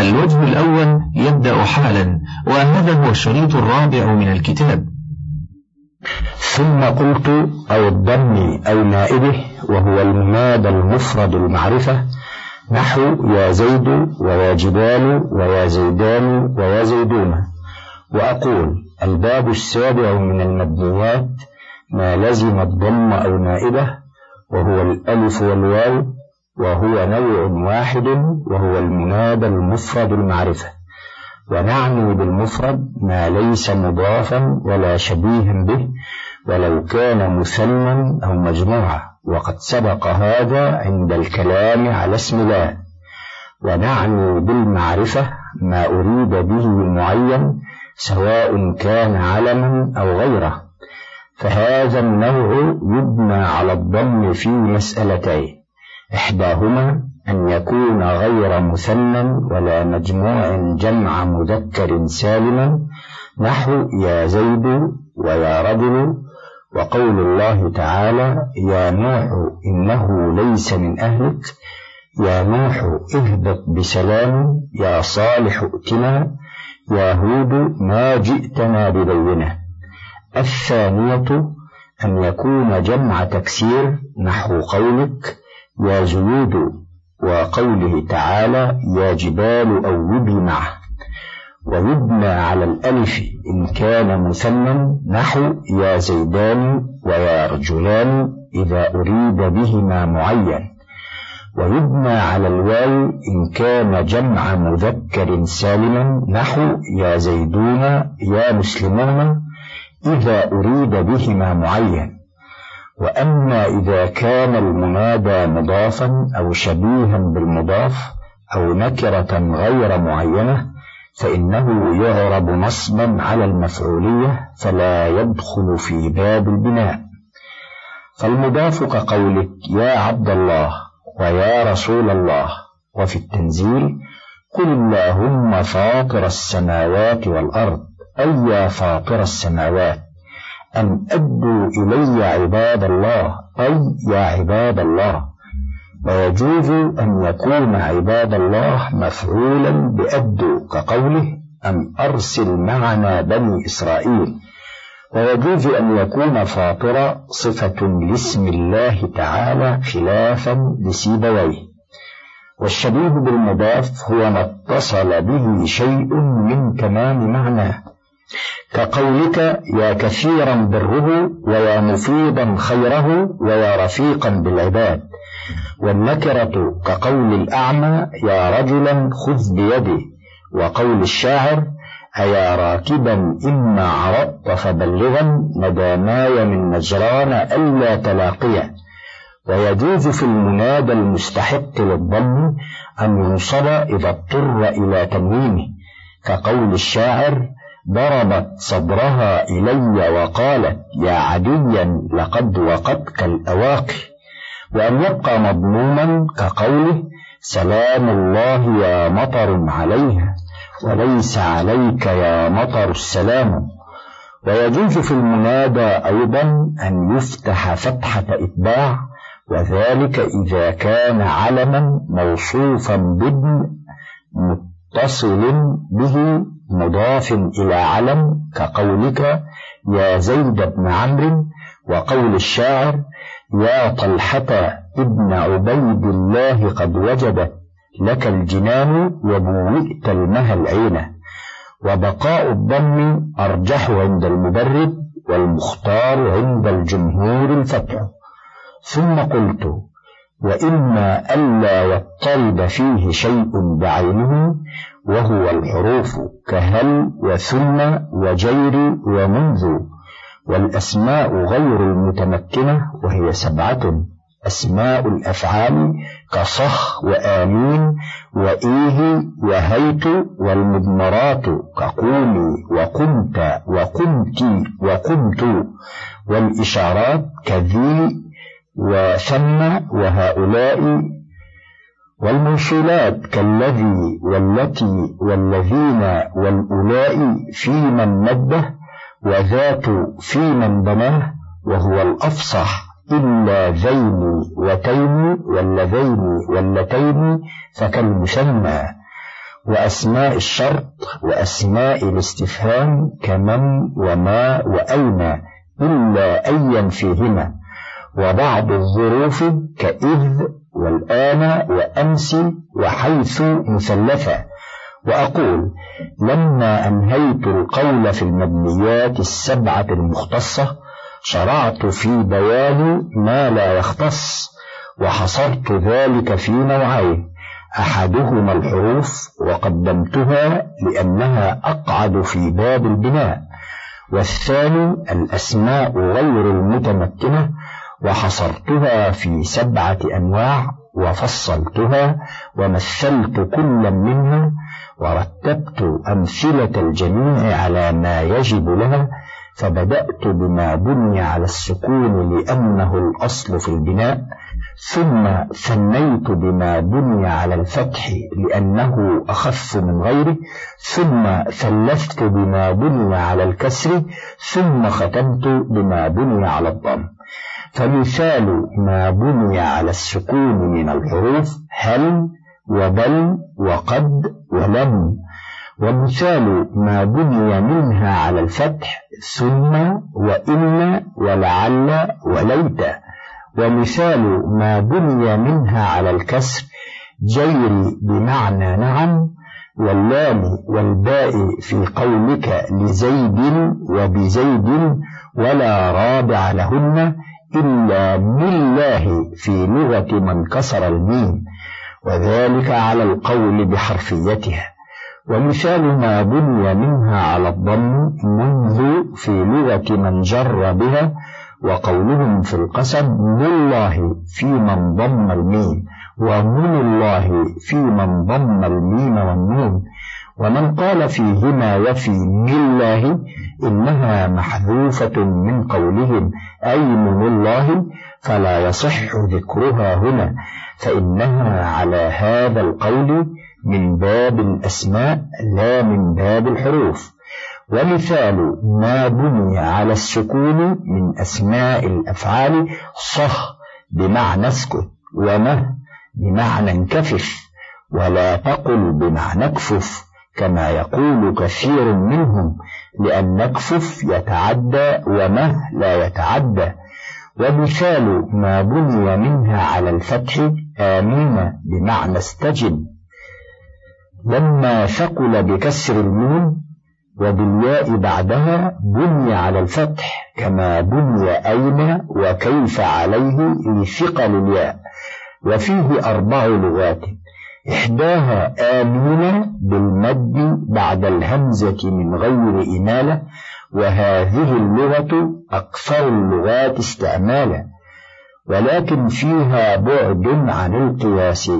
الوجه الأول يبدأ حالا وهذا هو الشريط الرابع من الكتاب. ثم قلت أو الضم أو نائبه وهو المنادى المفرد المعرفة نحو يا زيد ويا جبال ويا زيدان ويا زيدون. وأقول الباب السابع من المبنيات ما لزم الضم أو نائبه وهو الألف والواو وهو نوع واحد وهو المنادى المفرد المعرفة. ونعني بالمفرد ما ليس مضافا ولا شبيها به ولو كان مثنى أو مجموعة وقد سبق هذا عند الكلام على اسم الله ونعني بالمعرفة ما أريد به معين سواء كان علما أو غيره. فهذا النوع يبنى على الضم في مسألتين. إحداهما أن يكون غير مثنى ولا مجموع جمع مذكر سالما نحو يا زيد ويا رجل وقول الله تعالى يا نوح إنه ليس من أهلك يا نوح اهبط بسلام يا صالح ائتنا يا هود ما جئتنا ببينة. الثانية أن يكون جمع تكسير نحو قولك يا زيود وقوله تعالى يا جبال أوبي معه ويبنى على الألف إن كان مثنى نحو يا زيدان ويا رجلان إذا أريد بهما معين. ويبنى على الواو إن كان جمع مذكر سالما نحو يا زيدون يا مسلمون إذا أريد بهما معين. وأما إذا كان المنادى مضافا أو شبيها بالمضاف أو نكرة غير معينة فإنه يعرب نصبا على المفعولية فلا يدخل في باب البناء. فالمضاف كقولك يا عبد الله ويا رسول الله. وفي التنزيل قل اللهم فاطر السماوات والأرض أي يا فاطر السماوات. أن أدوا إلي عباد الله أي يا عباد الله. ويجوز أن يكون عباد الله مفعولا بأدوا كقوله أن أرسل معنا بني إسرائيل. ويجوز أن يكون فاطر صفة لاسم الله تعالى خلافا لسيبويه. والشبيه بالمضاف هو ما اتصل به شيء من تمام معناه. كقولك يا كثيرا بره ويا مفيدا خيره ويا رفيقا بالعباد. والنكرة كقول الأعمى يا رجلا خذ بيدي وقول الشاعر أيا راكبا إما عرضت فبلغا نداماي من نجران ألا تلاقيا. ويجوز في المنادى المستحق للضم أن ينصب إذا اضطر إلى تنوينه كقول الشاعر ضربت صدرها إلي وقالت يا عديا لقد وقتك الأواقي. وأن يبقى مضموما كقوله سلام الله يا مطر عليها وليس عليك يا مطر السلام. ويجوز في المنادى أيضا أن يفتح فتحة إتباع وذلك إذا كان علما موصوفا بابن متصل به مضاف إلى علم كقولك يا زيد بن عمرو وقول الشاعر يا طلحة ابن عبيد الله قد وجبت لك الجنان وبوئت المها العينة وبقاء الضم أرجح عند المبرد والمختار عند الجمهور الفتح. ثم قلت وإما ألا يضطرب فيه شيء بعينه وهو الحروف كهل وثم وجير ومنذ والأسماء غير المتمكنة وهي سبعة أسماء الأفعال كصخ وآمين وإيه وهيت والمضمرات كقومي وقمت وقمت وقمت والإشارات كذي وثم وهؤلاء والموصولات كالذي والتي والذين والأولاء في من مده وذات في من بناه وهو الأفصح إلا ذين وتين واللذين واللتين فكالمسمى وأسماء الشرط وأسماء الاستفهام كمن وما وأين إلا أيا فيهما وبعض الظروف كإذ والآن وأمس وحيث مثلثة. وأقول لما أنهيت القول في المبنيات السبعة المختصة شرعت في بيان ما لا يختص وحصرت ذلك في نوعين. أحدهما الحروف وقدمتها لأنها أقعد في باب البناء. والثاني الأسماء غير المتمكنة وحصرتها في سبعة أنواع وفصلتها ومثلت كل منها ورتبت أمثلة الجميع على ما يجب لها فبدأت بما بني على السكون لأنه الأصل في البناء ثم ثنيت بما بني على الفتح لأنه أخف من غيره ثم ثلثت بما بني على الكسر ثم ختمت بما بني على الضم. فمثال ما بني على السكون من الحروف هل وبل وقد ولم. ومثال ما بني منها على الفتح ثم وإن ولعل وليت. ومثال ما بني منها على الكسر جير بمعنى نعم. واللام والباء في قولك لزيد وبزيد ولا رابع لهن إلا بالله في لغة من كسر الميم وذلك على القول بحرفيتها. ومثال ما بني منها على الضم منذ في لغة من جر بها وقولهم في القسم لله في من ضم الميم ومن الله في من ضم الميم والنون. ومن قال فيهما وفي الله إنها محذوفة من قولهم أي من الله فلا يصح ذكرها هنا فإنها على هذا القول من باب الأسماء لا من باب الحروف. ومثال ما بني على السكون من أسماء الأفعال صح بمعنى اسكت ومه بمعنى انكفف ولا تقل بمعنى اكفف. كما يقول كثير منهم لأن اكفف يتعدى ومه لا يتعدى. ومثال ما بني منها على الفتح آمين بمعنى استجب. لما ثقل بكسر الميم وبالياء بعدها بني على الفتح كما بني أين وكيف عليه لثقل الياء. وفيه أربع لغات. إحداها آمين بالمد بعد الهمزة من غير إمالة وهذه اللغة أكثر اللغات استعمالا ولكن فيها بعد عن القياس.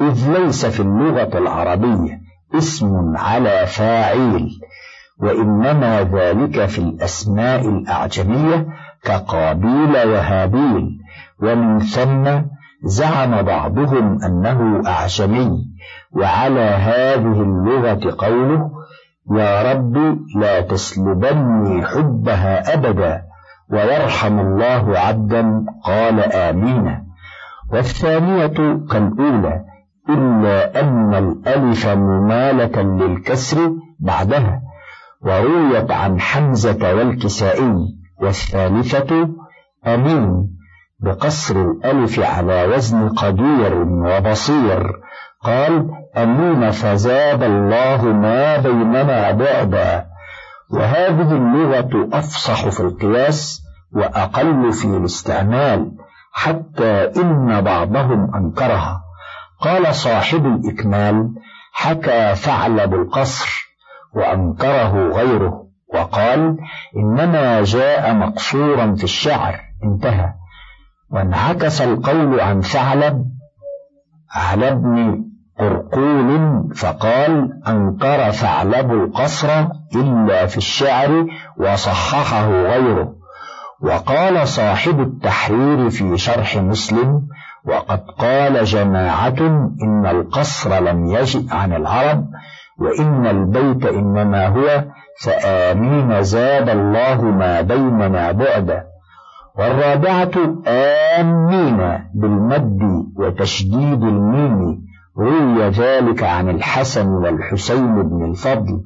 إذ ليس في اللغة العربية اسم على فاعل وإنما ذلك في الأسماء الأعجمية كقابيل وهابيل ومن ثم زعم بعضهم أنه أعجمي وعلى هذه اللغة قوله يا رب لا تسلبني حبها أبدا ويرحم الله عبدا قال آمين. والثانية كالأولى إلا أن الألف ممالة للكسر بعدها ورويت عن حمزة والكسائي. والثالثة أمين بقصر الألف على وزن قدير وبصير. قال أمين فزاد الله ما بيننا بعدا. وهذه اللغة أفصح في القياس وأقل في الاستعمال حتى إن بعضهم أنكرها. قال صاحب الإكمال حكى ثعلب القصر وأنكره غيره وقال إنما جاء مقصورا في الشعر. انتهى. وانعكس القول عن ثعلب على ابن قرقول فقال أنكر ثعلب القصر إلا في الشعر وصححه غيره. وقال صاحب التحرير في شرح مسلم وقد قال جماعة إن القصر لم يجئ عن العرب وإن البيت إنما هو فآمين زاد الله ما بيننا بعدا والرابعة آمين بالمد وتشديد الميم روي ذلك عن الحسن والحسين بن الفضل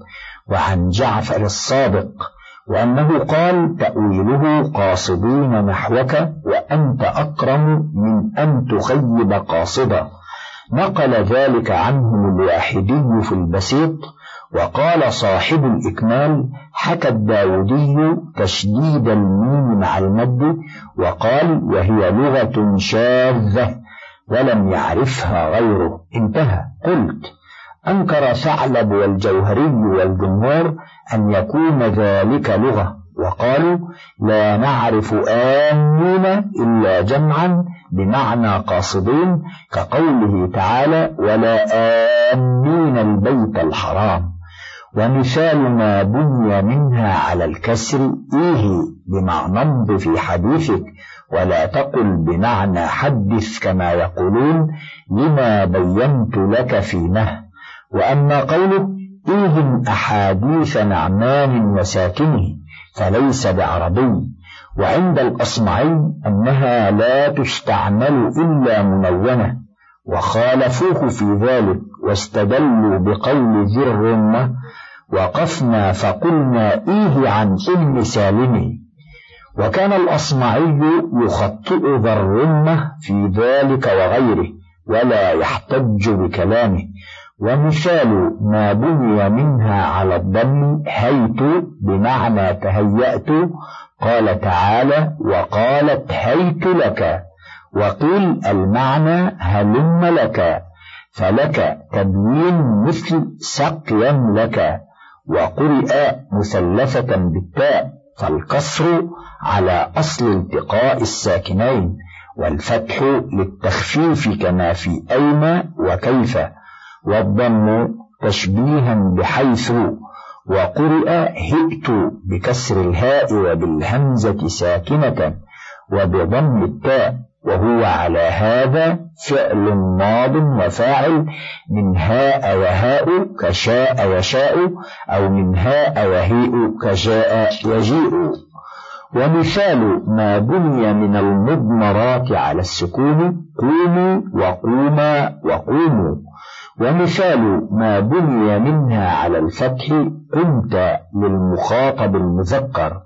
وعن جعفر الصادق وأنه قال تأويله قاصدين نحوك وأنت أكرم من أن تخيب قاصدا نقل ذلك عنهم الواحدي في البسيط وقال صاحب الإكمال حكى الداودي تشديد الميم مع المد وقال وهي لغة شاذة ولم يعرفها غيره. انتهى. قلت أنكر ثعلب والجوهري والجمهور أن يكون ذلك لغة. وقالوا لا نعرف آمين إلا جمعا بمعنى قاصدين كقوله تعالى ولا آمين البيت الحرام. ومثال ما بني منها على الكسر إيه بمعنى امض في حديثك ولا تقل بمعنى حدث كما يقولون لما بينت لك في نه وأما قوله إيه أحاديث نعمان وساكنه فليس بعربي. وعند الأصمعي أنها لا تستعمل إلا منونة. وخالفوه في ذلك واستدلوا بقول ذي الرمة وقفنا فقلنا إيه عن أم سالم وكان الأصمعي يخطئ ذا الرمة في ذلك وغيره ولا يحتج بكلامه. ومثال ما بني منها على الضم هيت بمعنى تهيأت قال تعالى وقالت هيت لك. وقيل المعنى هلم لك. فلك تبيين مثل سقيا لك. وقرئ مثلثة بالتاء فالكسر على أصل التقاء الساكنين والفتح للتخفيف كما في أين وكيف والضم تشبيها بحيث وقرئ هئت بكسر الهاء وبالهمزة ساكنة وبضم التاء وهو على هذا فعل ماض وفاعل من هاء وهاء كشاء يشاء أو من هاء وهيء كجاء يجيء ومثال ما بني من المضمرات على السكون قوموا وقوما وقوموا. ومثال ما بني منها على الفتح قمت للمخاطب المذكر.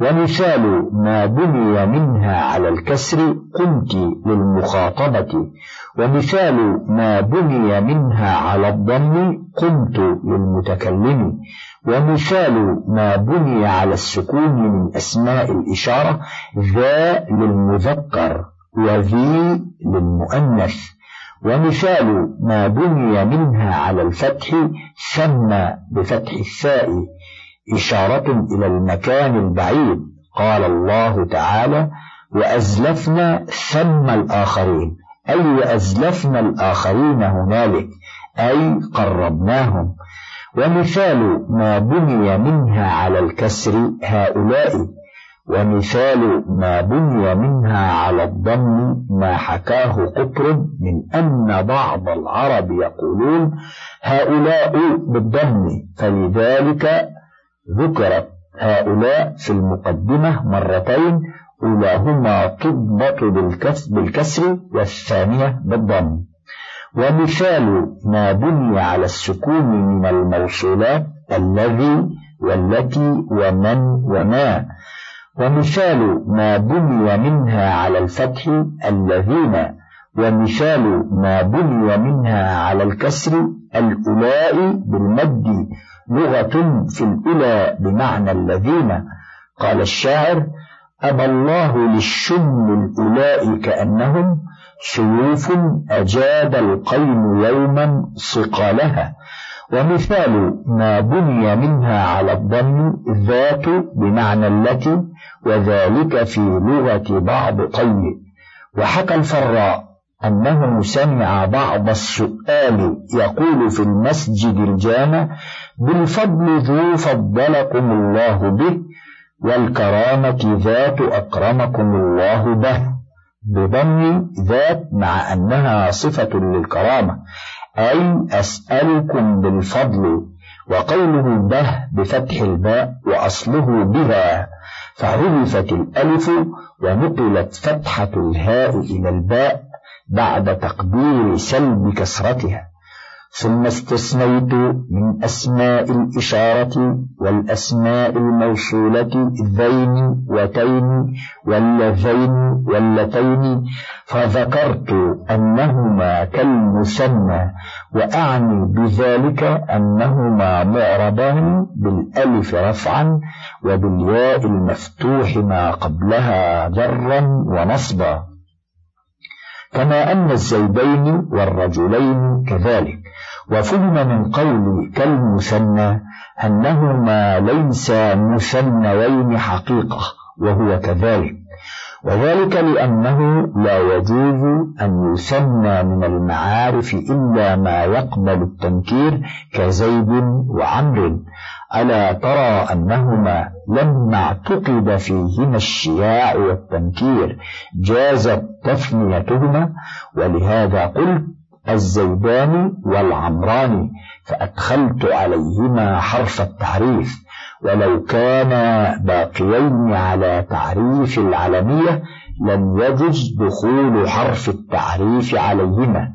ومثال ما بني منها على الكسر قمت للمخاطبة. ومثال ما بني منها على الضم قمت للمتكلم. ومثال ما بني على السكون من أسماء الإشارة ذا للمذكر وذي للمؤنث. ومثال ما بني منها على الفتح ثم بفتح الثاء. إشارة إلى المكان البعيد. قال الله تعالى وأزلفنا ثم الآخرين. أي وأزلفنا الآخرين هنالك أي قربناهم. ومثال ما بني منها على الكسر هؤلاء. ومثال ما بني منها على الضم ما حكاه قطر من أن بعض العرب يقولون هؤلاء بالضم فلذلك ذكرت هؤلاء في المقدمة مرتين أولاهما تضبط بالكسر والثانية بالضم. ومثال ما بني على السكون من الموصولات الذي والتي ومن وما. ومثال ما بني منها على الفتح الذين. ومثال ما بني منها على الكسر الأولاء بالمد. لغة في الأولى بمعنى الذين. قال الشاعر أبى الله للشم الأولاء كأنهم سيوف أجاد القيم يوما صقالها ومثال ما بني منها على الضم ذات بمعنى التي وذلك في لغة بعض طيب وحكى الفراء أنه سمع بعض السؤال يقول في المسجد الجامع بالفضل ذو فضلكم الله به والكرامة ذات أكرمكم الله به. بضم ذات مع أنها صفة للكرامة. أي أسألكم بالفضل وقوله به بفتح الباء وأصله بها فعرفت الألف ونقلت فتحة الهاء إلى الباء بعد تقدير سلب كسرتها. ثم استثنيت من أسماء الإشارة والأسماء الموصولة ذين وتين واللذين واللتين فذكرت أنهما كالمثنى وأعني بذلك أنهما معربان بالألف رفعا وبالياء المفتوح ما قبلها جرا ونصبا. كما أن الزوجين والرجلين كذلك. وفهم من قول كالمثنى أنهما ليس مثنوين حقيقة وهو كذلك. وذلك لأنه لا يجوز أن يثنى من المعارف إلا ما يقبل التنكير كزيد وعمر ألا ترى أنهما لما اعتقد فيهما الشياع والتنكير جازت تثنيتهما ولهذا قلت الزيدان والعمران فأدخلت عليهما حرف التعريف ولو كانا باقيين على تعريف العلمية لم يجز دخول حرف التعريف عليهما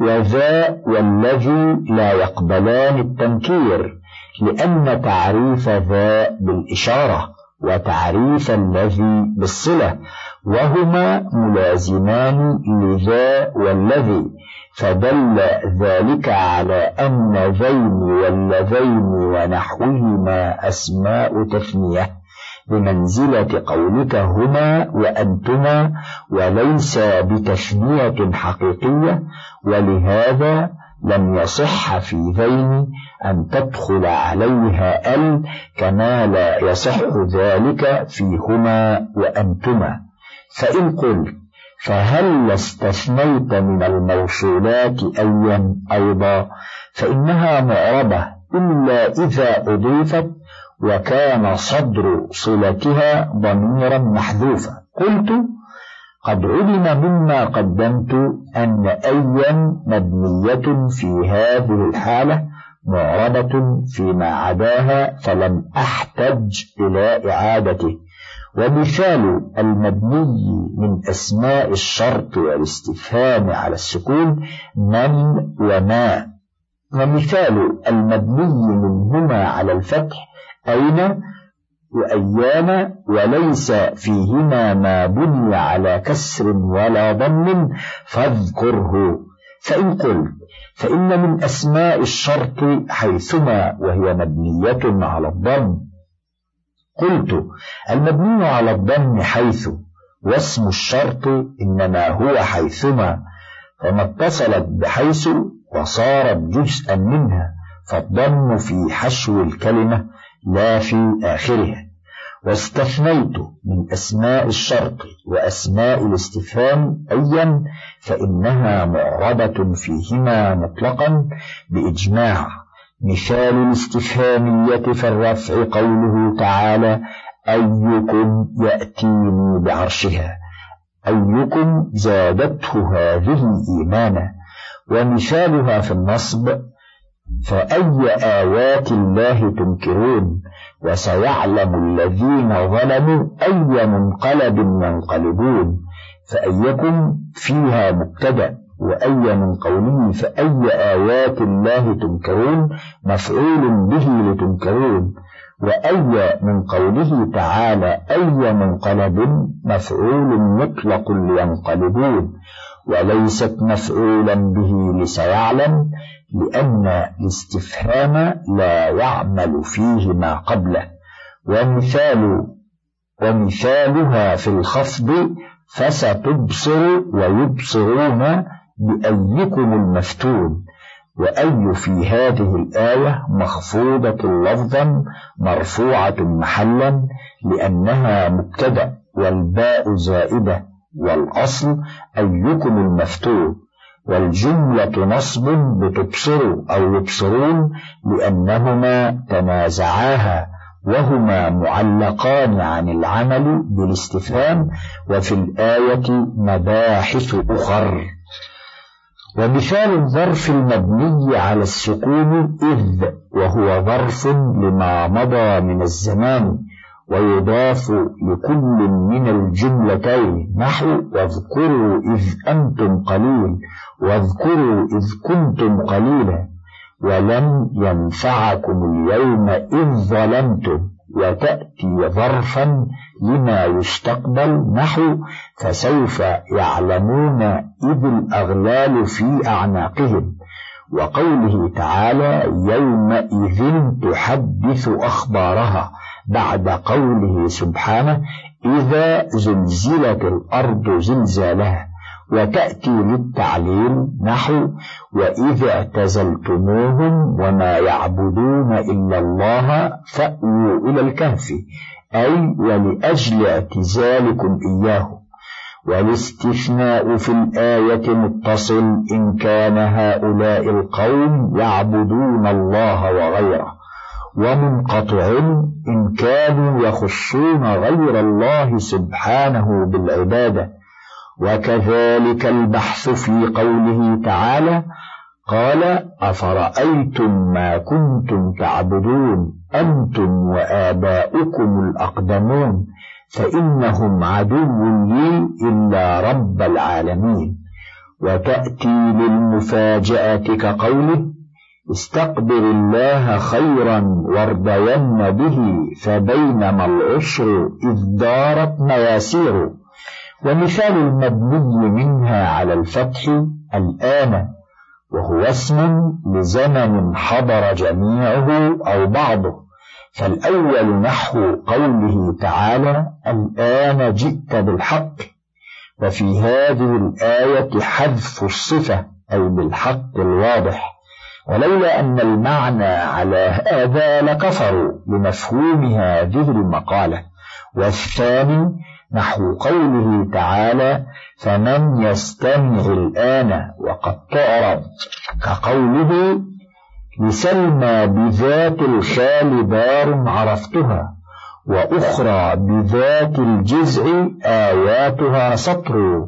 وذا والذي لا يقبلان التنكير. لأن تعريف ذا بالإشارة وتعريف الذي بالصلة وهما ملازمان لذا والذي فدل ذلك على أن ذين واللذين ونحوهما أسماء تثنية بمنزلة قولك هما وأنتما وليس بتثنية حقيقية ولهذا لم يصح في ذين أن تدخل عليها أل كما لا يصح ذلك فيهما وأنتما. فإن قلت فهل استثنيت من الموصولات أيا أيضا فإنها معربة إلا إذا أضيفت وكان صدر صلتها ضميرا محذوفا. قلت قد علم مما قدمت أن أيا مبنية في هذه الحالة معربة فيما عداها فلم أحتج إلى إعادته. ومثال المبني من أسماء الشرط والاستفهام على السكون من وما. ومثال المبني منهما على الفتح أين؟ وأيام وليس فيهما ما بني على كسر ولا ضم فاذكره. فإن قلت فإن من أسماء الشرط حيثما وهي مبنية على الضم. قلت المبني على الضم حيث واسم الشرط إنما هو حيثما. فما اتصلت بحيث وصارت جزءا منها فالضم في حشو الكلمة لا في آخرها. واستثنيت من أسماء الشرط وأسماء الاستفهام أيا فإنها معربة فيهما مطلقا بإجماع. مثال الاستفهامية في الرفع قوله تعالى أيكم يأتيني بعرشها. أيكم زادته هذه إيمانا ومثالها في النصب فأي آيات الله تنكرون؟ وسيعلم الذين ظلموا أي منقلب ينقلبون. فأيكم فيها مبتدأ؟ وأي من قوله فأي آيات الله تنكرون؟ مفعول به لتنكرون. وأي من قوله تعالى أي منقلب مفعول مطلق لينقلبون. وليست مفعولا به لسيعلم لأن الاستفهام لا يعمل فيه ما قبله. ومثال ومثالها في الخفض فستبصر ويبصرون بأيكم المفتون. وأي في هذه الآية مخفوضة لفظا مرفوعة محلا لأنها مبتدأ والباء زائدة. والأصل أيكم المفتون والجملة نصب بتبصروا أو يبصرون لأنهما تنازعاها وهما معلقان عن العمل بالاستفهام وفي الآية مباحث أخر. ومثال الظرف المبني على السكون إذ وهو ظرف لما مضى من الزمان. ويضاف لكل من الجملتين. نحو واذكروا إذ أنتم قليل. واذكروا إذ كنتم قليلا. ولن ينفعكم اليوم إذ ظلمتم. وتأتي ظرفا لما يستقبل. نحو فسوف يعلمون إذ الأغلال في أعناقهم. وقوله تعالى يومئذ تحدث أخبارها. بعد قوله سبحانه إذا زلزلت الأرض زلزالها وتأتي للتعليل نحو وإذا اعتزلتموهم وما يعبدون إلا الله فأووا إلى الكهف أي ولأجل اعتزالكم إياه. والاستثناء في الآية متصل إن كان هؤلاء القوم يعبدون الله وغيره. ومنقطع إن كانوا يخصون غير الله سبحانه بالعبادة. وكذلك البحث في قوله تعالى قال أفرأيتم ما كنتم تعبدون أنتم وآباؤكم الأقدمون فإنهم عدو لي إلا رب العالمين. وتأتي للمفاجأة كقوله استقبل الله خيرا وارضين به فبينما العشر إذ دارت مواسير ومثال المبني منها على الفتح الآن وهو اسم لزمن حضر جميعه أو بعضه. فالأول نحو قوله تعالى الآن جئت بالحق. وفي هذه الآية حذف الصفة أي بالحق الواضح. ولولا أن المعنى على هذا لكفروا لمفهوم هذه المقالة. والثاني نحو قوله تعالى فمن يستمع الآن وقد تعرض كقوله لسلمى بذات الخال دار عرفتها وأخرى بذات الجزع آياتها سطر.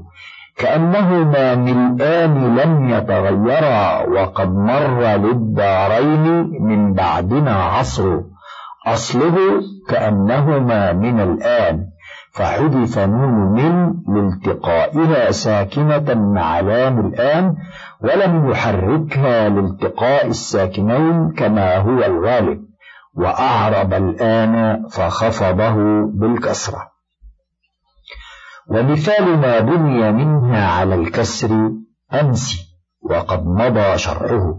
كأنهما ملآن لم يتغيرا وقد مر للدارين من بعدنا عصر. أصله كأنهما من الآن. فحذف نون من لالتقائها ساكنة مع لام الآن ولم يحركها لالتقاء الساكنين كما هو الغالب. وأعرب الآن فخفضه بالكسرة. ومثال ما بني منها على الكسر أمس وقد مضى شرحه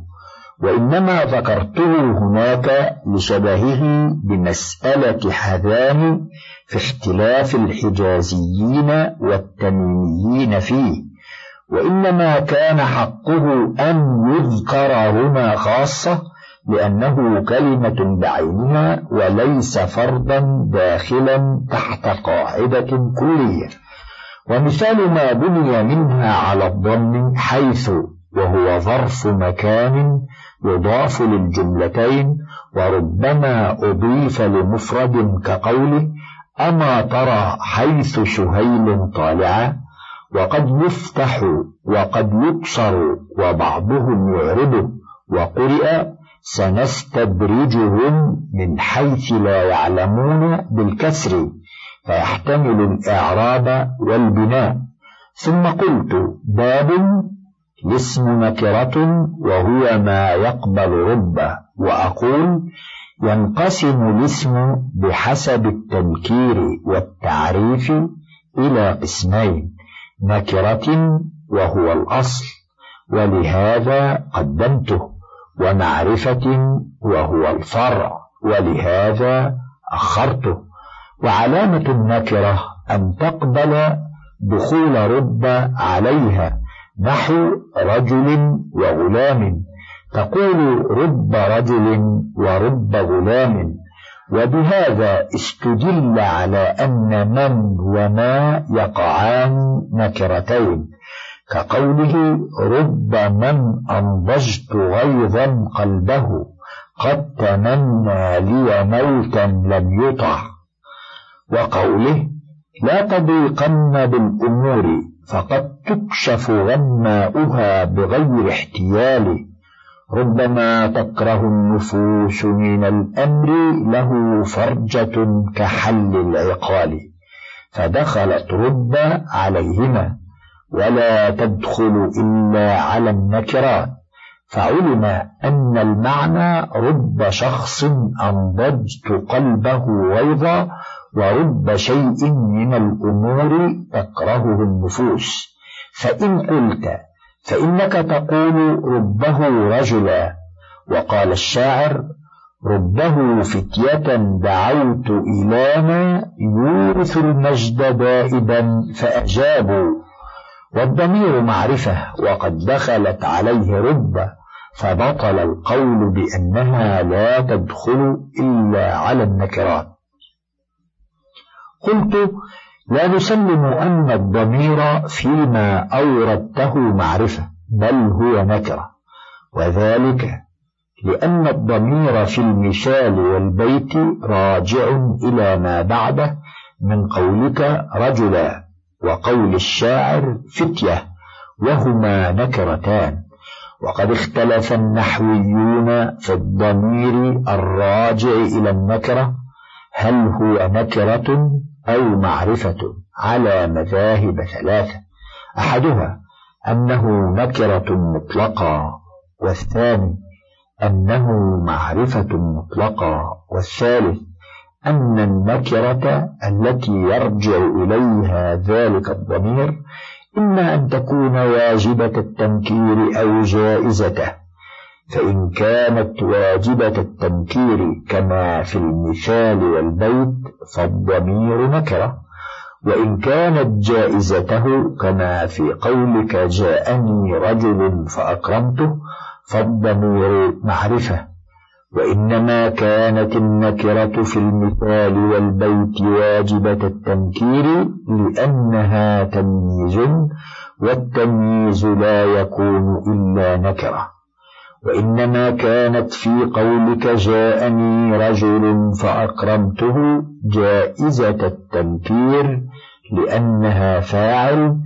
وإنما ذكرته هناك لشبهه بمسألة حذان في اختلاف الحجازيين والتميميين فيه وإنما كان حقه أن يذكر هنا خاصة لأنه كلمة بعينها وليس فردا داخلا تحت قاعدة كلية. ومثال ما بني منها على الضم حيث وهو ظرف مكان يضاف للجملتين وربما أضيف لمفرد كقوله أما ترى حيث سهيل طالعا وقد يفتح وقد يكسر وبعضهم يعربه وقرئ سنستدرجهم من حيث لا يعلمون بالكسر فيحتمل الإعراب والبناء. ثم قلت باب الاسم نكرة وهو ما يقبل ربه. وأقول ينقسم الاسم بحسب التنكير والتعريف إلى قسمين نكرة وهو الأصل. ولهذا قدمته. ومعرفة وهو الفرع. ولهذا أخرته. وعلامة النكرة أن تقبل دخول رب عليها نحو رجل وغلام. تقول رب رجل ورب غلام. وبهذا استدل على أن من وما يقعان نكرتين. كقوله رب من أنضجت غيظا قلبه قد تمنى لي موتا لم يطع. وقوله لا تضيقن بالأمور فقد تكشف غماؤها بغير احتيال. ربما تكره النفوس من الأمر له فرجة كحل العقال. فدخلت رب عليهما ولا تدخل إلا على النكرات فعلم أن المعنى رب شخص أنضجت قلبه غيظا ورب شيء من الأمور تكرهه النفوس. فإن قلت فإنك تقول ربه رجلا. وقال الشاعر ربه فتية دعوت إلى ما يورث المجد دائبا فأجابوا. والضمير معرفة وقد دخلت عليه رب فبطل القول بأنها لا تدخل إلا على النكرات. قلت لا نسلم أن الضمير فيما أوردته معرفة بل هو نكرة. وذلك لأن الضمير في المثال والبيت راجع إلى ما بعده من قولك رجلا وقول الشاعر فتية وهما نكرتان. وقد اختلف النحويون في الضمير الراجع إلى النكرة هل هو نكرة أو معرفة على مذاهب ثلاثة. أحدها أنه نكرة مطلقة والثاني أنه معرفة مطلقة والثالث أن النكرة التي يرجع إليها ذلك الضمير إما أن تكون واجبة التنكير أو جائزته. فإن كانت واجبة التنكير كما في المثال والبيت فالضمير نكرة وإن كانت جائزته كما في قولك جاءني رجل فأكرمته فالضمير معرفة وإنما كانت النكرة في المثال والبيت واجبة التنكير لأنها تمييز والتمييز لا يكون إلا نكرة. وإنما كانت في قولك جاءني رجل فأكرمته جائزة التنكير لأنها فاعل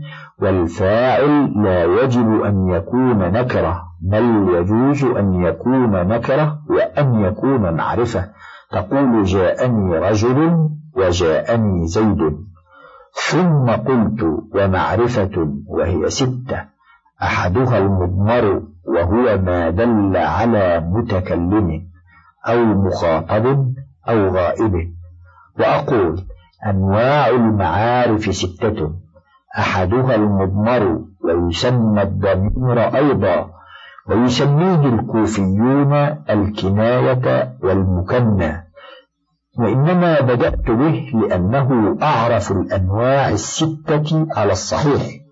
والفاعل لا يجب أن يكون نكرة بل يجوز أن يكون نكرة وأن يكون معرفة. تقول جاءني رجل وجاءني زيد. ثم قلت ومعرفة وهي ستة. أحدها المضمر. وهو ما دل على متكلم أو مخاطب أو غائب. وأقول أنواع المعارف ستة. أحدها المضمر ويسمى الضمير أيضا. ويسميه الكوفيون الكناية والمكنى. وإنما بدأت به لأنه أعرف الأنواع الستة على الصحيح.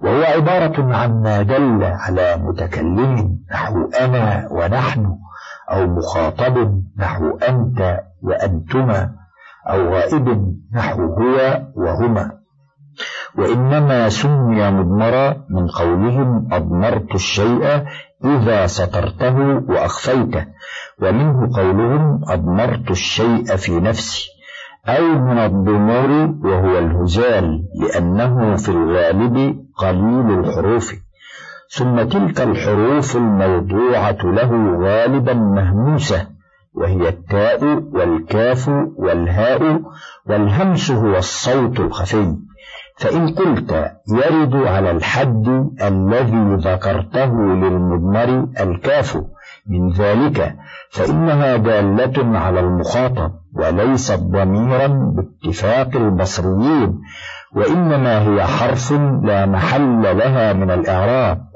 وهو عبارة عن ما دل على متكلم نحو أنا ونحن أو مخاطب نحو أنت وأنتما أو غائب نحو هو وهما. وإنما سمي مضمرا من قولهم أضمرت الشيء إذا سترته وأخفيته ومنه قولهم أضمرت الشيء في نفسي. أو من الضمور وهو الهزال لأنه في الغالب قليل الحروف. ثم تلك الحروف الموضوعة له غالبا مهموسة وهي التاء والكاف والهاء والهمس هو الصوت الخفي. فإن قلت يرد على الحد الذي ذكرته للمضمر الكاف من ذلك فإنها دالة على المخاطب. وليست ضميرا باتفاق البصريين وإنما هي حرف لا محل لها من الإعراب.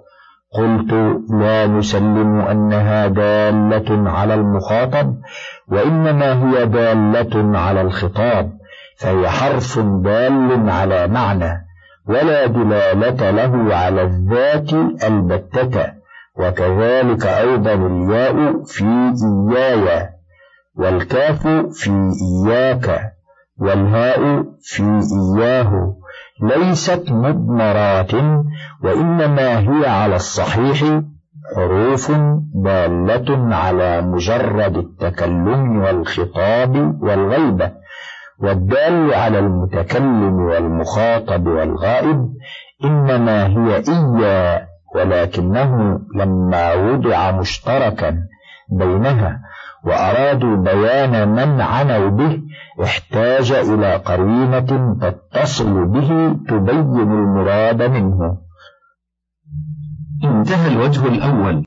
قلت لا نسلم أنها دالة على المخاطب وإنما هي دالة على الخطاب فهي حرف دال على معنى ولا دلالة له على الذات البتة وكذلك أيضا الياء في إياي والكاف في إياك والهاء في إياه. ليست مضمرات وإنما هي على الصحيح حروف دالة على مجرد التكلم والخطاب والغيبة والدال على المتكلم والمخاطب والغائب. إنما هي إيا ولكنه لما وضع مشتركا بينها وأرادوا بيان من عنوا به احتاج إلى قرينة تتصل به تبين المراد منه. انتهى الوجه الأول.